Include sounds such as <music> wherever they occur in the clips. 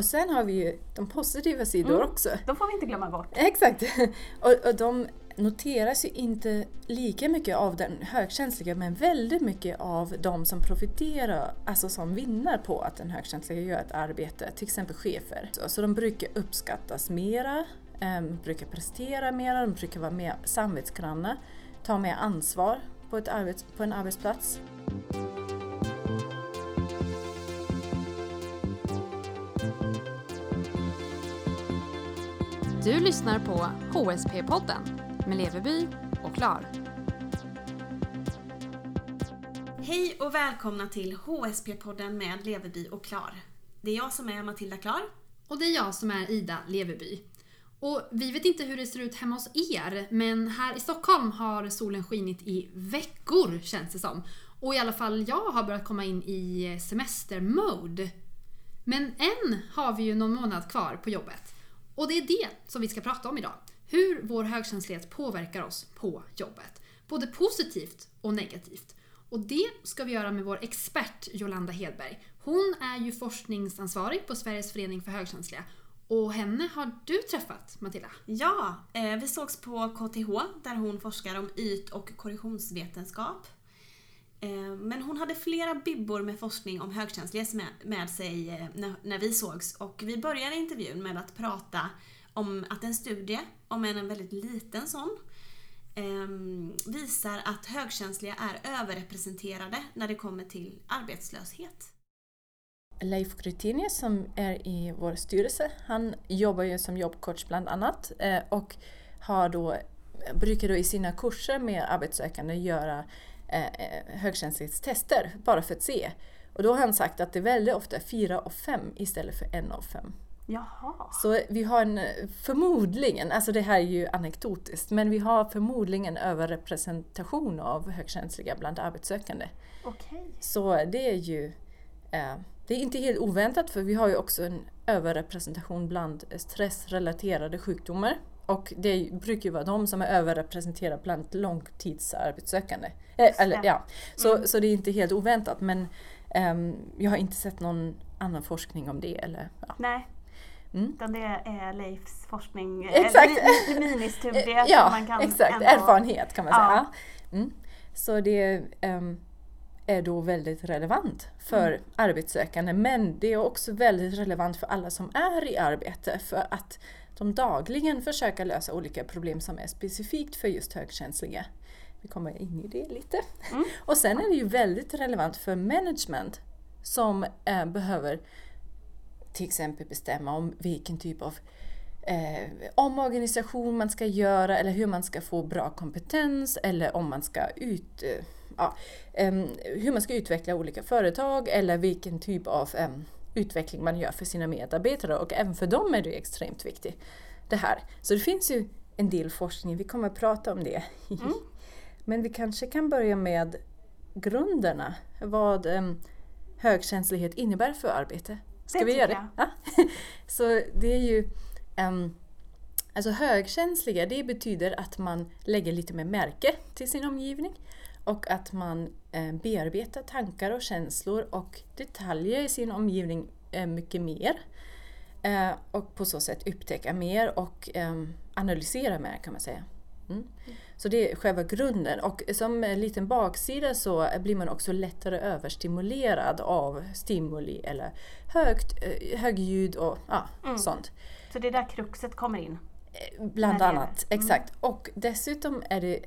Och sen har vi ju de positiva sidor Mm. också. De får vi inte glömma bort. Exakt! <laughs> Och, och de noteras ju inte lika mycket av den högkänsliga men väldigt mycket av de som profiterar, alltså som vinner på att den högkänsliga gör ett arbete, till exempel chefer. Så, så de brukar uppskattas mera, um, brukar prestera mera, de brukar vara mer samvetsgranna, ta mer ansvar på, ett arbets, på en arbetsplats. Du lyssnar på HSP-podden med Leveby och Klar. Hej och välkomna till HSP-podden med Leveby och Klar. Det är jag som är Matilda Klar. Och det är jag som är Ida Leveby. Och vi vet inte hur det ser ut hemma hos er, men här i Stockholm har solen skinit i veckor känns det som. Och i alla fall jag har börjat komma in i semestermode. Men än har vi ju någon månad kvar på jobbet. Och det är det som vi ska prata om idag. Hur vår högkänslighet påverkar oss på jobbet. Både positivt och negativt. Och det ska vi göra med vår expert Jolanda Hedberg. Hon är ju forskningsansvarig på Sveriges förening för högkänsliga. Och henne har du träffat, Matilda. Ja, eh, vi sågs på KTH där hon forskar om yt och korrektionsvetenskap. Eh, men hon hade flera bibbor med forskning om högkänslighet med, sig eh, när, vi sågs och vi började intervjun med att prata om att en studie, om än en väldigt liten sån, ehm, visar att högkänsliga är överrepresenterade när det kommer till arbetslöshet. Leif Grytinius som är i vår styrelse, han jobbar ju som jobbcoach bland annat eh, och har då, brukar då i sina kurser med arbetssökande göra eh, högkänslighetstester bara för att se. Och då har han sagt att det är väldigt ofta 4 av 5 istället för 1 av 5. Jaha. Så vi har en förmodligen, alltså det här är ju anekdotiskt, men vi har förmodligen överrepresentation av högkänsliga bland arbetssökande. Okej. Så det är ju eh, det är inte helt oväntat för vi har ju också en överrepresentation bland stressrelaterade sjukdomar. Och det brukar ju vara de som är överrepresenterade bland långtidsarbetssökande. Eh, eller, ja. så, Mm. så det är inte helt oväntat men ehm, jag har inte sett någon annan forskning om det. Eller, ja. Nej. Mm. Utan det är Leifs forskning, eh, Exakt. mi- ministudie <laughs> ja, man kan exakt. ändå... Erfarenhet kan man säga. Ja. Ja. Mm. Så det ehm, är då väldigt relevant för Mm. arbetssökande men det är också väldigt relevant för alla som är i arbete för att de dagligen försöker lösa olika problem som är specifikt för just högkänsliga. Vi kommer in i det lite. Mm. <laughs> Och sen är det ju väldigt relevant för management som eh, behöver till exempel bestämma om vilken typ av eh, omorganisation man ska göra eller hur man ska få bra kompetens eller om man ska ut, eh, ja, em, hur man ska utveckla olika företag eller vilken typ av utveckling man gör för sina medarbetare och även för dem är det extremt viktigt. Det här. Så det finns ju en del forskning, vi kommer att prata om det. Mm. <laughs> Men vi kanske kan börja med grunderna, vad högkänslighet innebär för arbete. Ska Det vi göra det? Ja. <laughs> Så det är ju um, Alltså högkänsliga, det betyder att man lägger lite mer märke till sin omgivning och att man eh, bearbetar tankar och känslor och detaljer i sin omgivning eh, mycket mer. Eh, och på så sätt upptäcka mer och analysera mer kan man säga. Mm. Så det är själva grunden och som en liten baksida så blir man också lättare överstimulerad av stimuli eller högt, eh, högljud och ja, Mm. sånt. Så det är där kruxet kommer in. Bland När annat, exakt. Och dessutom är det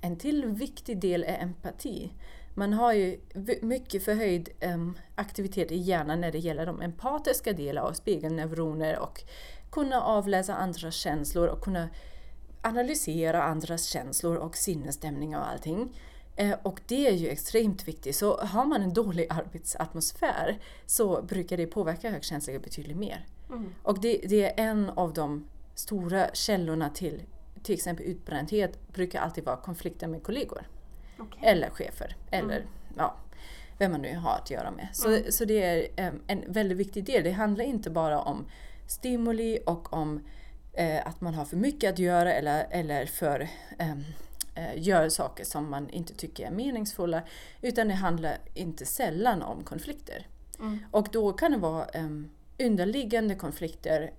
en till viktig del är empati. Man har ju mycket förhöjd aktivitet i hjärnan när det gäller de empatiska delarna av spegelneuroner och kunna avläsa andras känslor och kunna analysera andras känslor och sinnesstämning och allting. Eh, Och det är ju extremt viktigt. Så har man en dålig arbetsatmosfär så brukar det påverka högkänsliga betydligt mer. Mm. Och det, det är en av de stora källorna till till exempel utbrändhet brukar alltid vara konflikter med kollegor. Okej. Eller chefer. Eller ja, vem man nu har att göra med. Så, så det är en väldigt viktig del. Det handlar inte bara om stimuli och om eh, att man har för mycket att göra eller, eller för eh, gör saker som man inte tycker är meningsfulla. Utan det handlar inte sällan om konflikter. Mm. Och då kan det vara um, underliggande konflikter,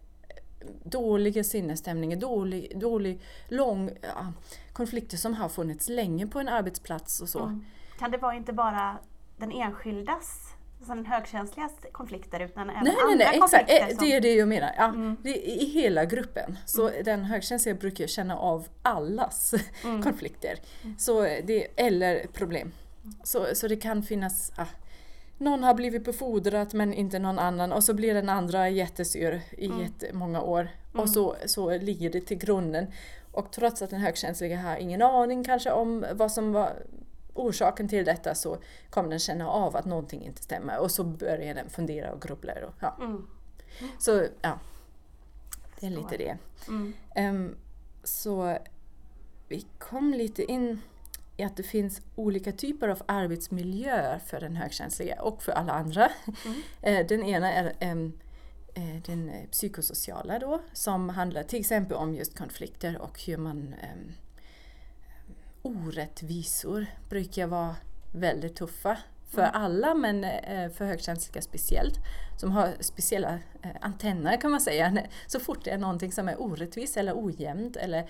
dåliga sinnesstämningar, dålig, dålig, lång, ja, konflikter som har funnits länge på en arbetsplats och så. Mm. Kan det vara inte bara den enskildas, den högkänsligas konflikter utan även Nej, nej, andra nej, exakt. konflikter? Eh, som- Det är det jag menar. Ja, Mm. det I hela gruppen. Så den högkänsliga brukar känna av allas <laughs> Mm. konflikter. Så det, eller problem. Så, så det kan finnas, ah, någon har blivit befordrat men inte någon annan och så blir den andra jättesur i Mm. jättemånga år. Mm. Och så, så ligger det till grunden. Och trots att den högkänsliga har ingen aning kanske om vad som var orsaken till detta så kommer den känna av att någonting inte stämmer och så börjar den fundera och grubbla. Och, ja. Mm. Så ja, det är lite det. Mm. Ehm, så vi kom lite in i att det finns olika typer av arbetsmiljöer för den högkänsliga och för alla andra. Mm. <laughs> Eh, den ena är ehm, eh, den psykosociala då, som handlar till exempel om just konflikter och hur man ehm, orättvisor brukar vara väldigt tuffa för Mm. alla men eh, för högkänsliga speciellt. Som har speciella eh, antenner kan man säga. Så fort det är någonting som är orättvist eller ojämnt eller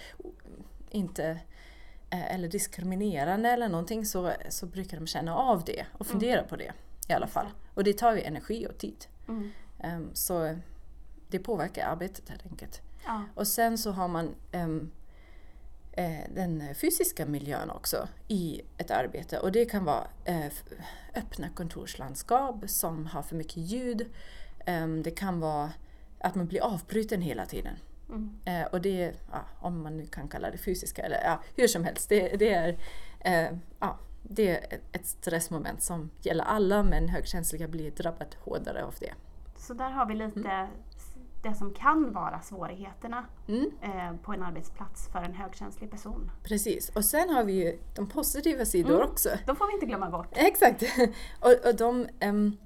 inte eh, eller diskriminerande eller någonting så, så brukar de känna av det och fundera på det i alla fall. Och det tar ju energi och tid. Mm. Ehm, så det påverkar arbetet helt enkelt. Ja. Och sen så har man eh, den fysiska miljön också i ett arbete. Och det kan vara eh, öppna kontorslandskap som har för mycket ljud. Ehm, det kan vara att man blir avbruten hela tiden. Mm. Eh, och det, ja, om man nu kan kalla det fysiska eller ja, hur som helst, det, det är eh, ja, det är ett- stressmoment som gäller alla men högkänsliga blir drabbat hårdare av det. Så där har vi lite det som kan vara svårigheterna Mm. eh, på en arbetsplats för en högkänslig person. Precis, och sen har vi ju de positiva sidor Mm. också. De får vi inte glömma bort. Exakt! <laughs> Och, och de em,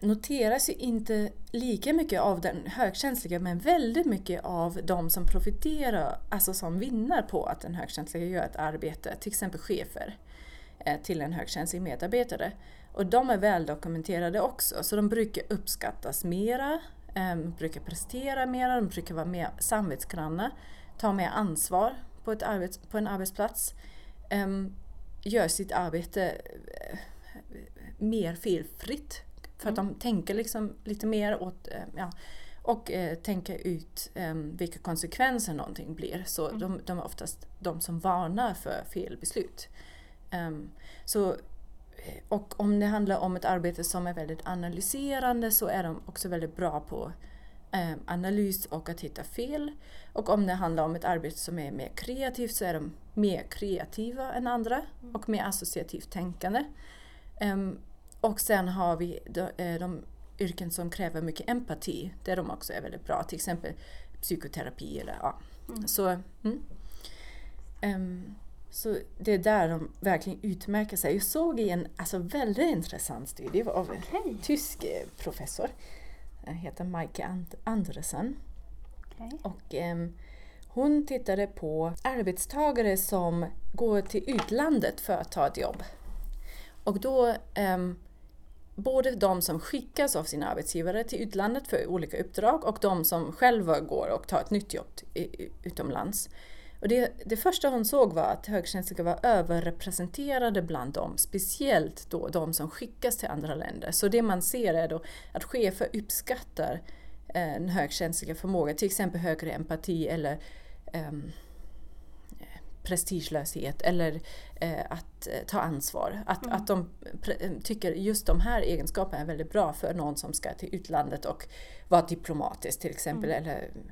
noteras ju inte lika mycket av den högkänsliga men väldigt mycket av de som profiterar, alltså som vinner på att den högkänsliga gör ett arbete, till exempel chefer eh, till en högkänslig medarbetare. Och de är väl dokumenterade också, så de brukar uppskattas mera, em, brukar prestera mera, de brukar vara mer samvetsgranna, ta mer ansvar på, ett arbets, på en arbetsplats, em, gör sitt arbete eh, mer felfritt. För att de tänker liksom lite mer åt, eh, ja, och eh, tänker ut eh, vilka konsekvenser någonting blir. Så de, de är oftast de som varnar för fel beslut. Ehm, så, och om det handlar om ett arbete som är väldigt analyserande så är de också väldigt bra på eh, analys och att hitta fel. Och om det handlar om ett arbete som är mer kreativt så är de mer kreativa än andra och mer associativt tänkande. Ehm, och sen har vi de, eh, de yrken som kräver mycket empati, där de också är väldigt bra. Till exempel psykoterapi eller ja. Mm. Så, mm. Ehm, så det är där de verkligen utmärker sig. Jag såg i en alltså, väldigt intressant studie av en Okej. tysk eh, professor. Han heter Maike And- Andersen. okej. Och ehm, hon tittade på arbetstagare som går till utlandet för att ta ett jobb. Och då ehm, både de som skickas av sina arbetsgivare till utlandet för olika uppdrag och de som själva går och tar ett nytt jobb utomlands. Och det, det första hon såg var att högkänsliga var överrepresenterade bland dem, speciellt då de som skickas till andra länder. Så det man ser är då att chefer uppskattar eh, en högkänsliga förmåga, till exempel högre empati eller ehm, prestigelöshet eller eh, att eh, ta ansvar. Att, Mm. att de eh, tycker just de här egenskaperna är väldigt bra för någon som ska till utlandet och vara diplomatisk till exempel eller ehm,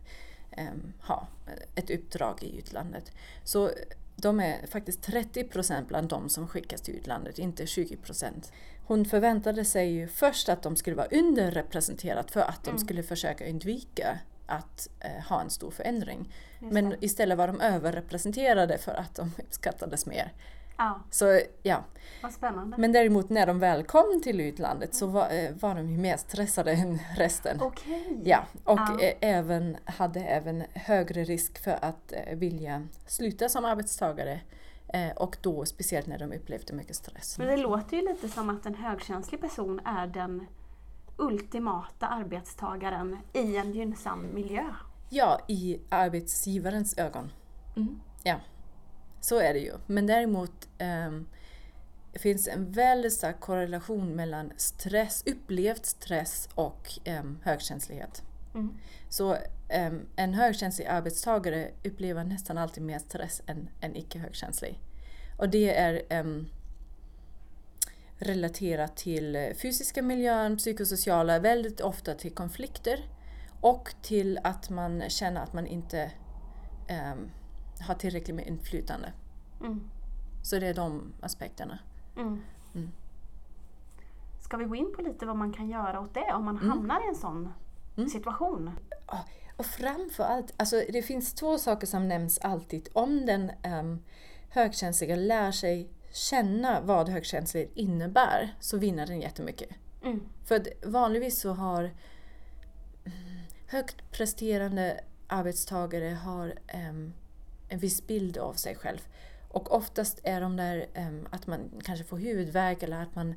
ha ett uppdrag i utlandet. Så de är faktiskt 30 procent bland de som skickas till utlandet, inte 20 procent. Hon förväntade sig ju först att de skulle vara underrepresenterat för att de Mm. skulle försöka undvika att eh, ha en stor förändring. Men istället var de överrepresenterade för att de uppskattades mer. Ja, Så ja, vad spännande. men däremot när de väl kom till utlandet så var, eh, var de ju mer stressade än resten. Okej. Ja, och Ja. eh, även, hade även högre risk för att eh, vilja sluta som arbetstagare och då speciellt när de upplevde mycket stress. Men det låter ju lite som att en högkänslig person är den ultimata arbetstagaren i en gynnsam miljö. Ja, i arbetsgivarens ögon. Mm. Ja, så är det ju. Men däremot um, finns en väldigt stark korrelation mellan stress, upplevd stress och um, högkänslighet. Mm. Så um, en högkänslig arbetstagare upplever nästan alltid mer stress än en icke högkänslig. Och det är um, relaterat till fysiska miljön, psykosociala, väldigt ofta till konflikter och till att man känner att man inte um, har tillräckligt med inflytande. Mm. Så det är de aspekterna. Mm. Mm. Ska vi gå in på lite vad man kan göra åt det om man Mm. hamnar i en sån Mm. situation? Och framför allt, alltså det finns två saker som nämns alltid. Om den um, högkänsliga lär sig känna vad högkänslighet innebär så vinner den jättemycket. Mm. För att vanligtvis så har mm, högt presterande arbetstagare har em, en viss bild av sig själv. Och oftast är de där em, att man kanske får huvudvärk eller att man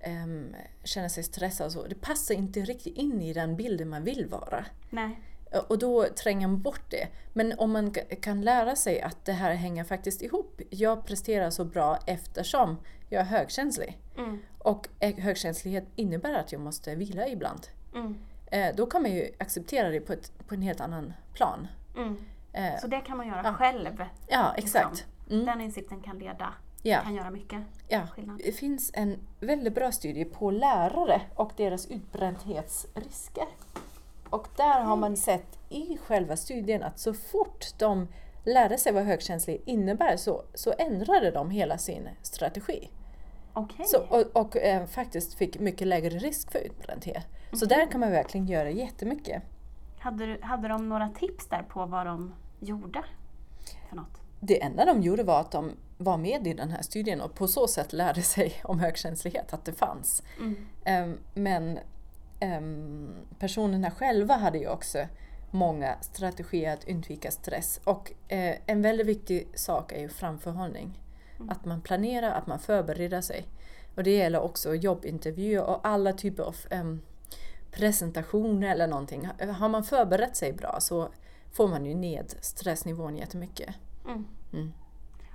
em, känner sig stressad och så. Det passar inte riktigt in i den bilden man vill vara. Nej. Och då tränger man bort det. Men om man ka- kan lära sig att det här hänger faktiskt ihop. Jag presterar så bra eftersom jag är högkänslig. Mm. Och högkänslighet innebär att jag måste vila ibland. Mm. Eh, Då kan man ju acceptera det på, ett, på en helt annan plan. Mm. Eh, Så det kan man göra Ja. själv. Ja, exakt. Mm. Den insikten kan leda, Ja, kan göra mycket ja. skillnad. Det finns en väldigt bra studie på lärare och deras utbrändhetsrisker. Och där har man sett i själva studien att så fort de lärde sig vad högkänslig innebär så, så ändrade de hela sin strategi. Okej. Så, och och eh, faktiskt fick mycket lägre risk för utbrändhet. Så där kan man verkligen göra jättemycket. Hade, du, hade de några tips där på vad de gjorde för något? Det enda de gjorde var att de var med i den här studien och på så sätt lärde sig om högkänslighet, att det fanns. Mm. Ehm, Men ehm, personerna själva hade ju också många strategier att undvika stress. Och eh, en väldigt viktig sak är ju framförhållning. Mm. Att man planerar, att man förbereder sig. Och det gäller också jobbintervjuer och alla typer av em, presentationer eller någonting. Har man förberett sig bra så får man ju ned stressnivån jättemycket. Mm. Mm.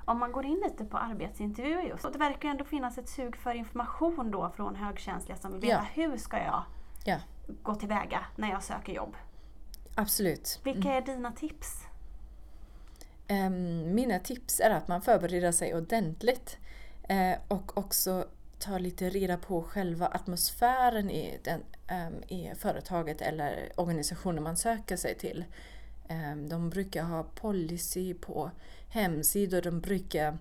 Om man går in lite på arbetsintervjuer just, och det verkar ju ändå finnas ett sug för information då från högkänsliga som vill veta Ja. hur ska jag Ja. gå tillväga när jag söker jobb? Absolut. Vilka är dina tips? Em, mina tips är att man förbereder sig ordentligt eh, och också tar lite reda på själva atmosfären i, den, em, i företaget eller organisationen man söker sig till. Em, de brukar ha policy på hemsidor, de brukar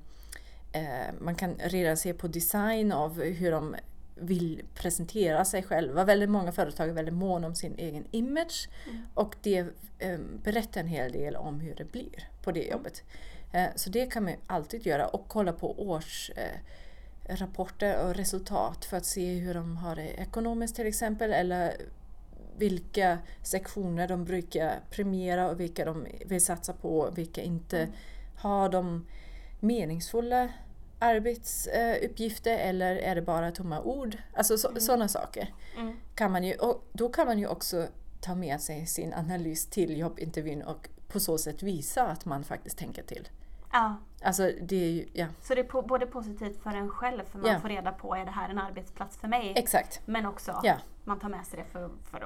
eh, man kan redan se på design av hur de vill presentera sig själva. Väldigt många företag är väldigt måna om sin egen image Mm. och det eh, berättar en hel del om hur det blir på det jobbet. Eh, så det kan man alltid göra och kolla på årsrapporter eh, och resultat för att se hur de har det ekonomiskt till exempel eller vilka sektioner de brukar premiera och vilka de vill satsa på och vilka inte. Mm. Har de meningsfulla arbetsuppgifter eller är det bara tomma ord? Alltså så, Mm. sådana saker Mm. kan man ju, och då kan man ju också ta med sig sin analys till jobbintervjun och på så sätt visa att man faktiskt tänker till. Ja, Alltså det är ju, ja, så det är po- både positivt för en själv för man Ja. får reda på är det här en arbetsplats för mig? exakt. Men också Ja. man tar med sig det för, för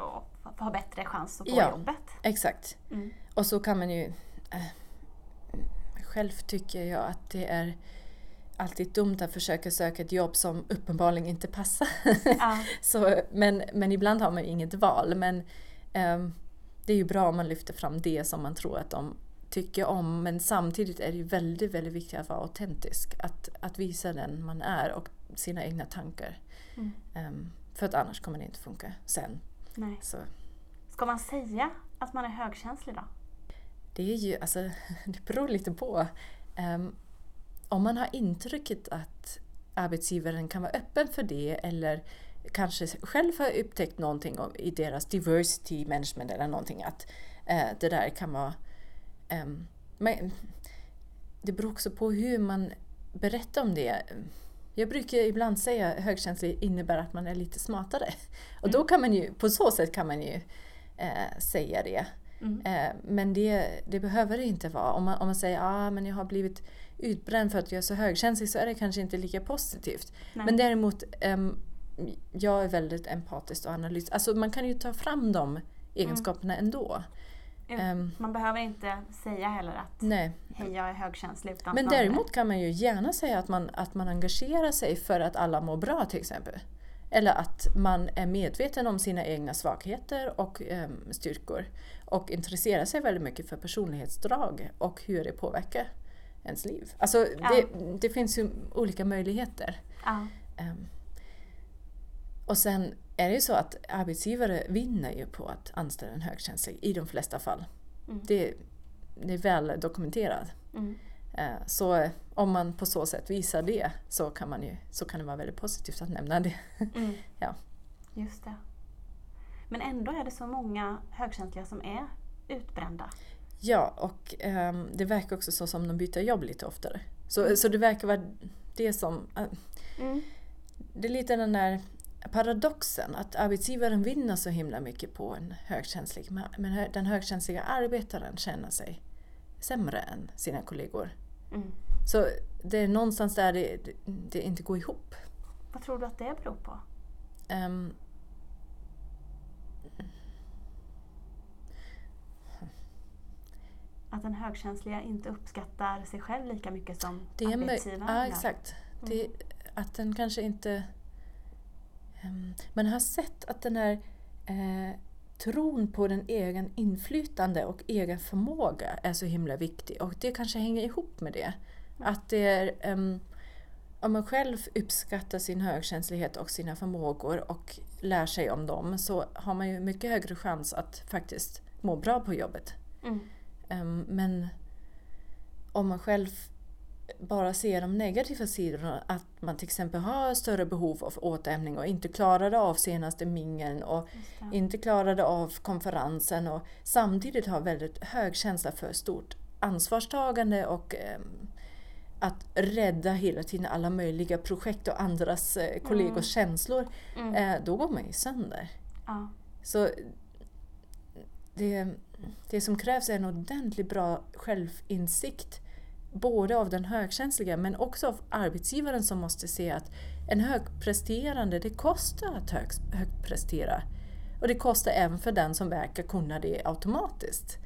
att ha bättre chans att få Ja. jobbet. Exakt. Mm. Och så kan man ju... Äh, själv tycker jag att det är alltid dumt att försöka söka ett jobb som uppenbarligen inte passar. <laughs> Ja. så, men, men ibland har man ju inget val. Men ehm, det är ju bra om man lyfter fram det som man tror att de tycker om. Men samtidigt är det ju väldigt, väldigt viktigt att vara autentisk. Att, att visa den man är och sina egna tankar. Mm. Ehm, för att annars kommer det inte funka sen. Nej. Så. Ska man säga att man är högkänslig då? Det är ju, alltså, <laughs> det beror lite på. Ehm, om man har intrycket att arbetsgivaren kan vara öppen för det eller kanske själv har upptäckt någonting i deras diversity management eller någonting att eh, det där kan vara... ehm, men det beror också på hur man berättar om det. Jag brukar ibland säga att högkänslig innebär att man är lite smartare. Och då kan man ju, på så sätt kan man ju eh, säga det. Mm. Eh, men det, det behöver det inte vara. Om man, om man säger att ah, men jag har blivit utbränd för att jag är så högkänslig så är det kanske inte lika positivt. Nej. Men däremot, ehm, jag är väldigt empatisk och analytisk. Alltså man kan ju ta fram de egenskaperna ändå. Ehm, Man behöver inte säga heller att nej. hej jag är högkänslig. Utan Men däremot kan man ju gärna säga att man, att man engagerar sig för att alla mår bra till exempel. Eller att man är medveten om sina egna svagheter och ehm, styrkor. Och intresserar sig väldigt mycket för personlighetsdrag och hur det påverkar ens liv. Alltså Ja. det, det finns ju olika möjligheter. Ja. Ehm, och sen är det ju så att arbetsgivare vinner ju på att anställa en högkänslig i de flesta fall. Mm. Det, det är väl dokumenterat. Mm. Eh, Så om man på så sätt visar det så kan, man ju, så kan det vara väldigt positivt att nämna det. Mm. <laughs> Ja. Just det. Men ändå är det så många högkänsliga som är utbrända. Ja, och ehm, det verkar också så som de byter jobb lite oftare. Så, så det verkar vara det som... eh, Mm. Det är lite den där paradoxen att arbetsgivaren vinner så himla mycket på en högkänslig men- den högkänsliga arbetaren känner sig sämre än sina kollegor. Mm. Så det är någonstans där det, det, inte går ihop. Vad tror du att det beror på? Ehm, Att den högkänsliga inte uppskattar sig själv lika mycket som Det arbetsgivaren ja, exakt. Mm. Det, att den kanske inte... Um, man har sett att den här eh, tron på den egen inflytande och egen förmåga är så himla viktig. Och det kanske hänger ihop med det. Att det är... ehm, om man själv uppskattar sin högkänslighet och sina förmågor och lär sig om dem så har man ju mycket högre chans att faktiskt må bra på jobbet. Mm. Ehm, Men om man själv bara ser de negativa sidorna, att man till exempel har större behov av återhämtning och inte klarade av senaste mingeln och inte klarade av konferensen och samtidigt har väldigt hög känsla för stort ansvarstagande och ehm, att rädda hela tiden alla möjliga projekt och andras eh, kollegors Mm. känslor, Mm. eh, då går man ju sönder. Ja. Så det, det som krävs är en ordentligt bra självinsikt både av den högkänsliga men också av arbetsgivaren som måste se att en högpresterande, det kostar att hög, högprestera. Och det kostar även för den som verkar kunna det automatiskt.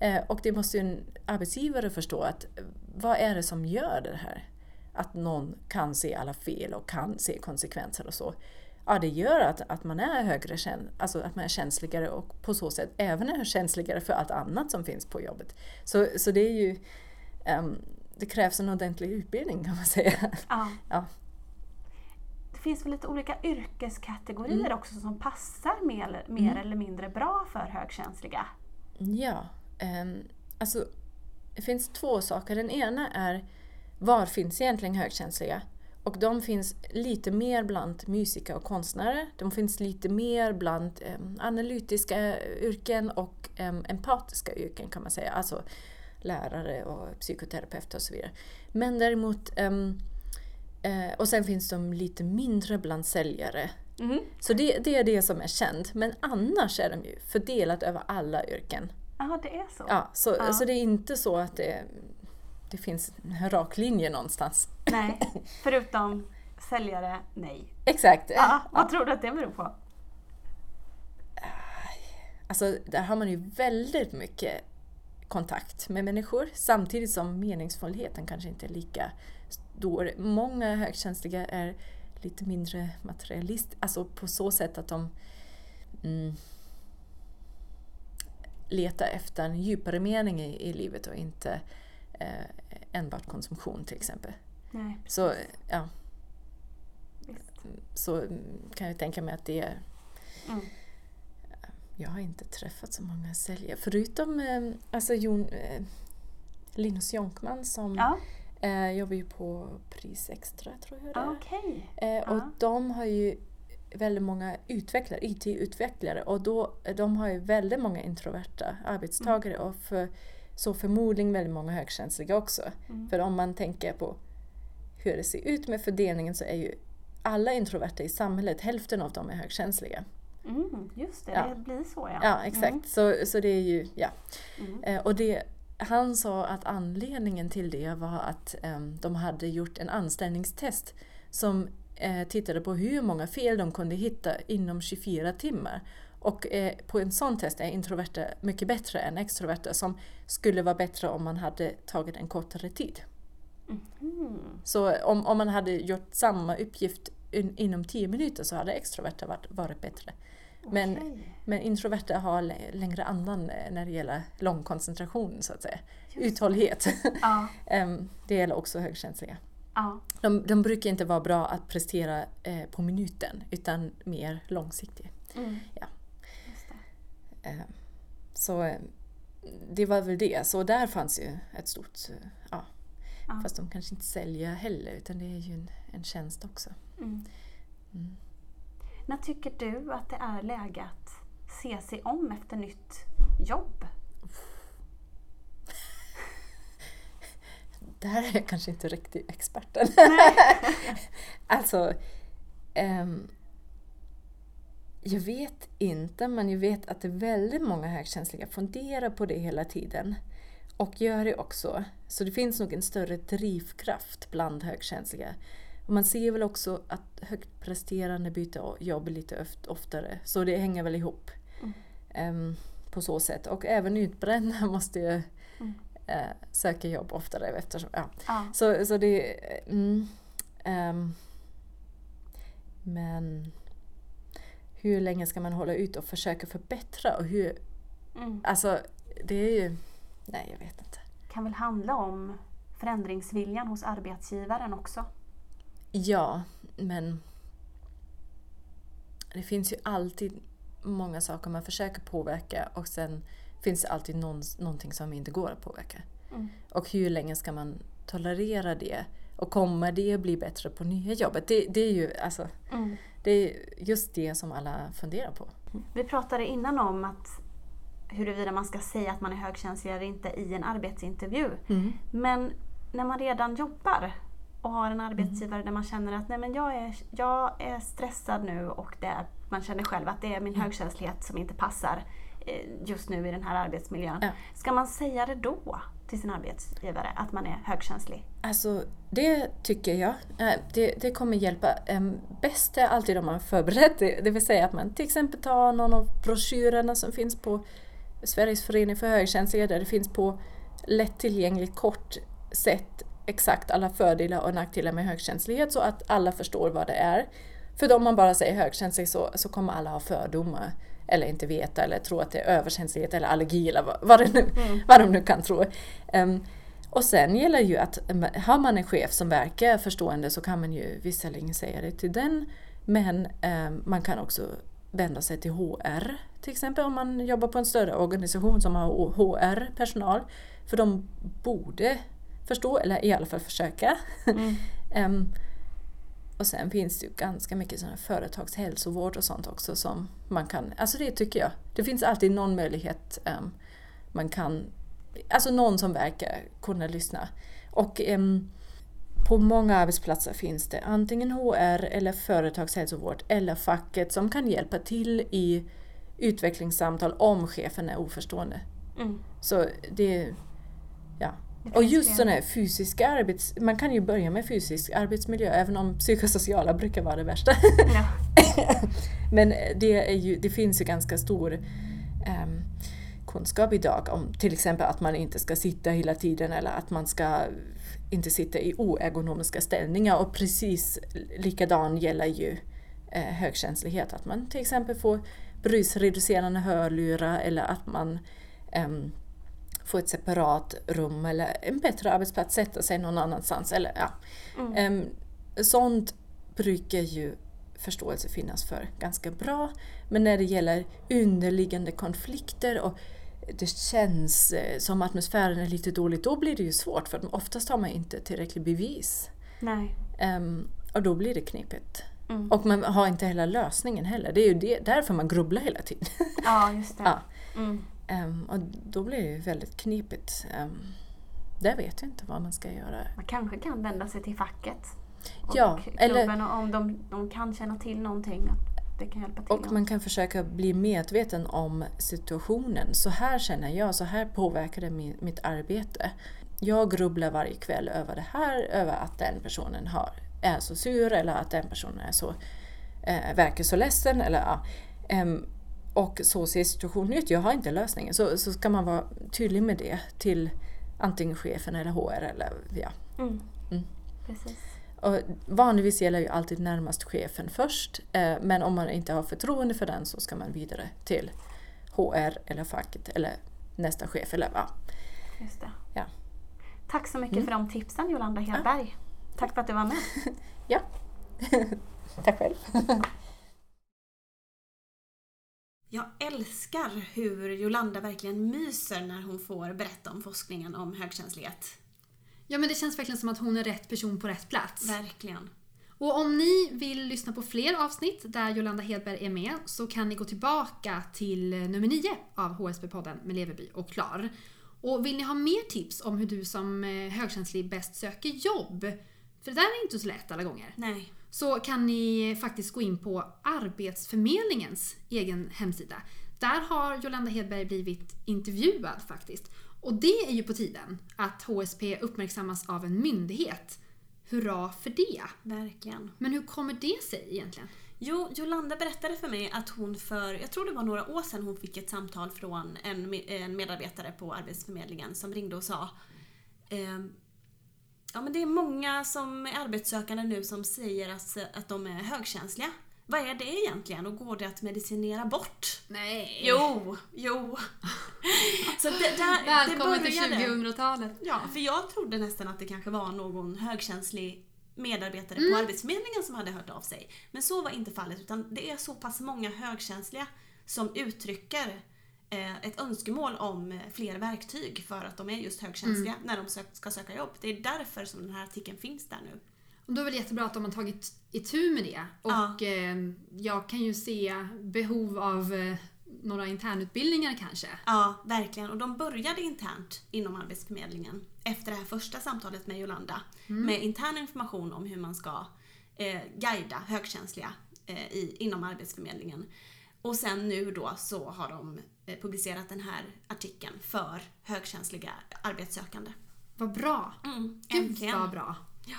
Eh, och det måste ju en arbetsgivare förstå att eh, vad är det som gör det här? Att någon kan se alla fel och kan se konsekvenser och så. Ja, det gör att, att man är högre alltså att man är känsligare och på så sätt även är känsligare för allt annat som finns på jobbet. Så, så det är ju ehm, det krävs en ordentlig utbildning kan man säga. Ja. <laughs> Ja. Det finns väl lite olika yrkeskategorier Mm. också som passar mer, eller- mer eller mindre bra för högkänsliga. Ja, ehm, alltså det finns två saker. Den ena är var finns egentligen högkänsliga? Och de finns lite mer bland musiker och konstnärer. De finns lite mer bland em, analytiska yrken och em, empatiska yrken kan man säga. Alltså lärare och psykoterapeuter och så vidare. Men däremot em, eh, och sen finns de lite mindre bland säljare. Så det, det är det som är känt. Men annars är de ju fördelat över alla yrken. Ja, det är så. Ja, så, Ja. så det är inte så att det, det finns en rak linje någonstans. Nej, <laughs> förutom säljare, nej. Exakt. Ja, vad tror du att det beror på? Alltså, där har man ju väldigt mycket kontakt med människor samtidigt som meningsfullheten kanske inte är lika stor. Många högkänsliga är lite mindre materialist, alltså på så sätt att de mm, letar efter en djupare mening i, i livet och inte eh, enbart konsumtion till exempel. Nej, Så, ja, visst. så kan jag tänka mig att det är Mm. Jag har inte träffat så många säljare, förutom eh, alltså Jon, eh, Linus Jonkman som Ja, eh, jobbar ju på Pris Extra tror jag det är. okej. Eh, och Ja. de har ju väldigt många utvecklare, IT-utvecklare och då, de har ju väldigt många introverta arbetstagare och för, så förmodligen väldigt många högkänsliga också. Mm. För om man tänker på hur det ser ut med fördelningen så är ju alla introverta i samhället, hälften av dem är högkänsliga. Mm, just det, Ja. det blir så ja. Ja, exakt. Mm. Så, så det är ju, ja. Mm. Eh, och det, han sa att anledningen till det var att em, de hade gjort en anställningstest som eh, tittade på hur många fel de kunde hitta inom 24 timmar. Och eh, på en sån test är introverta mycket bättre än extroverta som skulle vara bättre om man hade tagit en kortare tid. Mm. Så om, om man hade gjort samma uppgift in, inom 10 minuter så hade extroverta varit, varit bättre. Men, men introverta har lä- längre andan eh, när det gäller lång koncentration så att säga. Just Uthållighet. <laughs> Ja, Em, det gäller också högkänsliga. ja. De, de brukar inte vara bra att prestera eh, på minuten utan mer långsiktiga. Mm. Ja. Det. Eh, så det var väl det. Så där fanns ju ett stort... eh, Ja, Ja. Fast de kanske inte säljer heller utan det är ju en, en tjänst också. Mm. Mm. När tycker du att det är läge att se sig om efter nytt jobb? <laughs> Där är jag kanske inte riktigt experten. <laughs> alltså, ehm, jag vet inte, men jag vet att det är väldigt många högkänsliga funderar på det hela tiden. Och gör det också. Så det finns nog en större drivkraft bland högkänsliga. Och man ser väl också att högt presterande byter jobb lite oft- oftare. Så det hänger väl ihop. Mm. Ehm, på så sätt. Och även utbrända <laughs> måste ju Mm. eh, söka jobb oftare eftersom, ja. Ja. Så, så det... Mm, ehm, men hur länge ska man hålla ut och försöka förbättra? Och hur, Mm. alltså, det är ju... Nej, jag vet inte. kan väl handla om förändringsviljan hos arbetsgivaren också. Ja, men det finns ju alltid många saker man försöker påverka och sen finns det alltid någon, någonting som inte går att påverka. Mm. Och hur länge ska man tolerera det? Och kommer det bli bättre på nya jobbet? Det, det är ju alltså, Mm. det är just det som alla funderar på. Vi pratade innan om att huruvida man ska säga att man är högkänslig eller inte i en arbetsintervju. Men när man redan jobbar och har en arbetsgivare där man känner att Nej, men jag, är, jag är stressad nu och det är, man känner själv att det är min högkänslighet som inte passar eh, just nu i den här arbetsmiljön. Ja. Ska man säga det då till sin arbetsgivare att man är högkänslig? Alltså, det tycker jag. eh, Det, det kommer hjälpa. Em, Bäst är alltid om man är förberedd. Det, det vill säga att man till exempel tar någon av broschyrerna som finns på Sveriges förening för högkänsliga där det finns på lättillgängligt kort sätt exakt alla fördelar och nackdelar med högkänslighet så att alla förstår vad det är. För om man bara säger högkänslig så, så kommer alla ha fördomar eller inte veta eller tro att det är överkänslighet eller allergi eller vad, vad, nu, vad de nu kan tro. Em, och sen gäller ju att har man en chef som verkar förstående så kan man ju visserligen säga det till den men em, man kan också vända sig till HR till exempel om man jobbar på en större organisation som har HR-personal. För de borde förstå, eller i alla fall försöka. <laughs> Em, och sen finns det ju ganska mycket här företagshälsovård och sånt också som man kan, alltså det tycker jag. Det finns alltid någon möjlighet em, man kan, alltså någon som verkar kunna lyssna. Och em, på många arbetsplatser finns det antingen HR eller företagshälsovård eller facket som kan hjälpa till i utvecklingssamtal om chefen är oförstående. Mm. Så. Det Och just sådana här fysiska arbets... Man kan ju börja med fysisk arbetsmiljö även om psykosociala brukar vara det värsta. Ja. <laughs> Men det, är ju, det finns ju ganska stor ehm, kunskap idag om till exempel att man inte ska sitta hela tiden eller att man ska inte sitta i oergonomiska ställningar och precis likadan gäller ju eh, högkänslighet. Att man till exempel får brusreducerande hörlurar eller att man ehm, får ett separat rum eller en bättre arbetsplats, sätta sig någon annanstans. Eller, ja. Mm. Ehm, sånt brukar ju förståelse finnas för ganska bra. Men när det gäller underliggande konflikter och det känns eh, som atmosfären är lite dålig, då blir det ju svårt för oftast har man inte tillräckligt bevis. Ehm, och då blir det knepigt. Mm. Och man har inte hela lösningen heller. Det är ju det, därför man grubblar hela tiden. Ja, just det. <laughs> Ja. Mm. Ehm, och då blir det ju väldigt knepigt. Ehm, det vet jag inte vad man ska göra. Man kanske kan vända sig till facket. Och Ja, eller- om de, de kan känna till någonting. Det kan hjälpa till. Och man kan försöka bli medveten om situationen. Så här känner jag, så här påverkar det min, mitt arbete. Jag grubblar varje kväll över det här, över att den personen har, är så sur eller att den personen är så, eh, verkar så ledsen. Eller, ja. Ehm, och så ser situationen ut. Jag har inte lösningen. Så, så ska man vara tydlig med det till antingen chefen eller HR. Eller, ja. Mm. Mm. Precis. Och vanligtvis gäller ju alltid närmast chefen först, eh, men om man inte har förtroende för den så ska man vidare till HR eller facket eller nästa chef. Eller, ja. Just det. Ja. Tack så mycket Mm. för de tipsen Jolanda Hedberg. Tack för att du var med. <laughs> ja. <laughs> Tack själv. <laughs> Jag älskar hur Jolanda verkligen myser när hon får berätta om forskningen om högkänslighet. Ja men det känns verkligen som att hon är rätt person på rätt plats. Verkligen. Och om ni vill lyssna på fler avsnitt där Jolanda Hedberg är med så kan ni gå tillbaka till nummer 9 av HSB-podden med Leverby och Klar. Och vill ni ha mer tips om hur du som eh, högkänslig bäst söker jobb, för det där är inte så lätt alla gånger, Nej. Så kan ni faktiskt gå in på Arbetsförmedlingens egen hemsida. Där har Jolanda Hedberg blivit intervjuad faktiskt. Och det är ju på tiden att HSP uppmärksammas av en myndighet. Hurra för det! Verkligen. Men hur kommer det sig egentligen? Jo, Jolanda berättade för mig att hon för, jag tror det var några år sedan hon fick ett samtal från en, en medarbetare på Arbetsförmedlingen som ringde och sa ehm, Ja men det är många som är arbetssökande nu som säger att, att de är högkänsliga. Vad är det egentligen och går det att medicinera bort? Nej! Jo, jo. <laughs> Så det, där, det Välkommen till började. 2000-talet! Ja, för jag trodde nästan att det kanske var någon högkänslig medarbetare Mm. på Arbetsförmedlingen som hade hört av sig. Men så var inte fallet, utan det är så pass många högkänsliga som uttrycker ett önskemål om eh, fler verktyg för att de är just högkänsliga Mm. när de ska söka jobb. Det är därför som den här artikeln finns där nu. Och då är det jättebra att de har tagit itu med det. Och Ja. eh, jag kan ju se behov av eh, några internutbildningar kanske. Ja, verkligen. Och de började internt inom Arbetsförmedlingen efter det här första samtalet med Jolanda. Med intern information om hur man ska eh, guida högkänsliga eh, i, inom Arbetsförmedlingen. Och sen nu då så har de eh, publicerat den här artikeln för högkänsliga arbetssökande. Vad bra! Mm, Gud vad bra! Ja.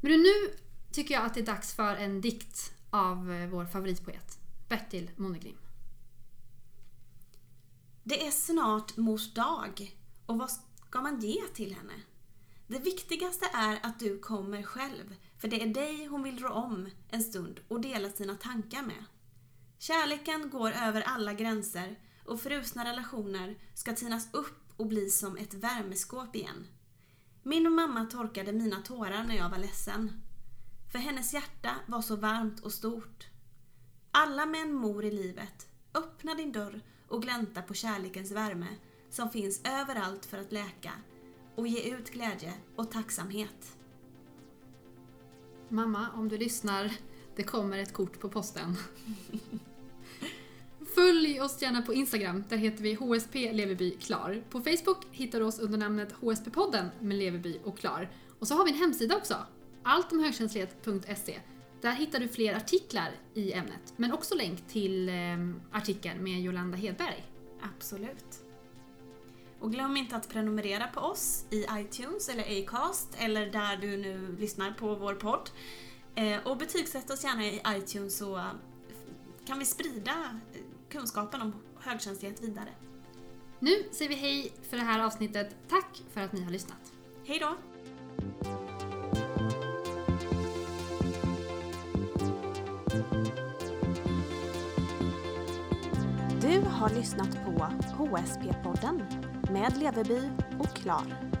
Men nu tycker jag att det är dags för en dikt av eh, vår favoritpoet, Bertil Monegrim. Det är snart mors dag och vad ska man ge till henne? Det viktigaste är att du kommer själv, för det är dig hon vill rå om en stund och dela sina tankar med. Kärleken går över alla gränser och frusna relationer ska tinas upp och bli som ett värmeskåp igen. Min mamma torkade mina tårar när jag var ledsen. För hennes hjärta var så varmt och stort. Alla med en mor i livet, öppna din dörr och glänta på kärlekens värme som finns överallt för att läka och ge ut glädje och tacksamhet. Mamma, om du lyssnar, det kommer ett kort på posten. <laughs> Följ oss gärna på Instagram, där heter vi HSP Leverby Klar. På Facebook hittar du oss under namnet HSP-podden med Leverby och Klar. Och så har vi en hemsida också, alltomhögkänslighet.se. Där hittar du fler artiklar i ämnet, men också länk till eh, artikeln med Jolanda Hedberg. Absolut. Och glöm inte att prenumerera på oss i iTunes eller Acast eller där du nu lyssnar på vår podd. Eh, och betygsätt oss gärna i iTunes så kan vi sprida kunskapen om högkänslighet vidare. Nu säger vi hej för det här avsnittet. Tack för att ni har lyssnat. Hej då! Du har lyssnat på HSP-podden med Leverby och Klar.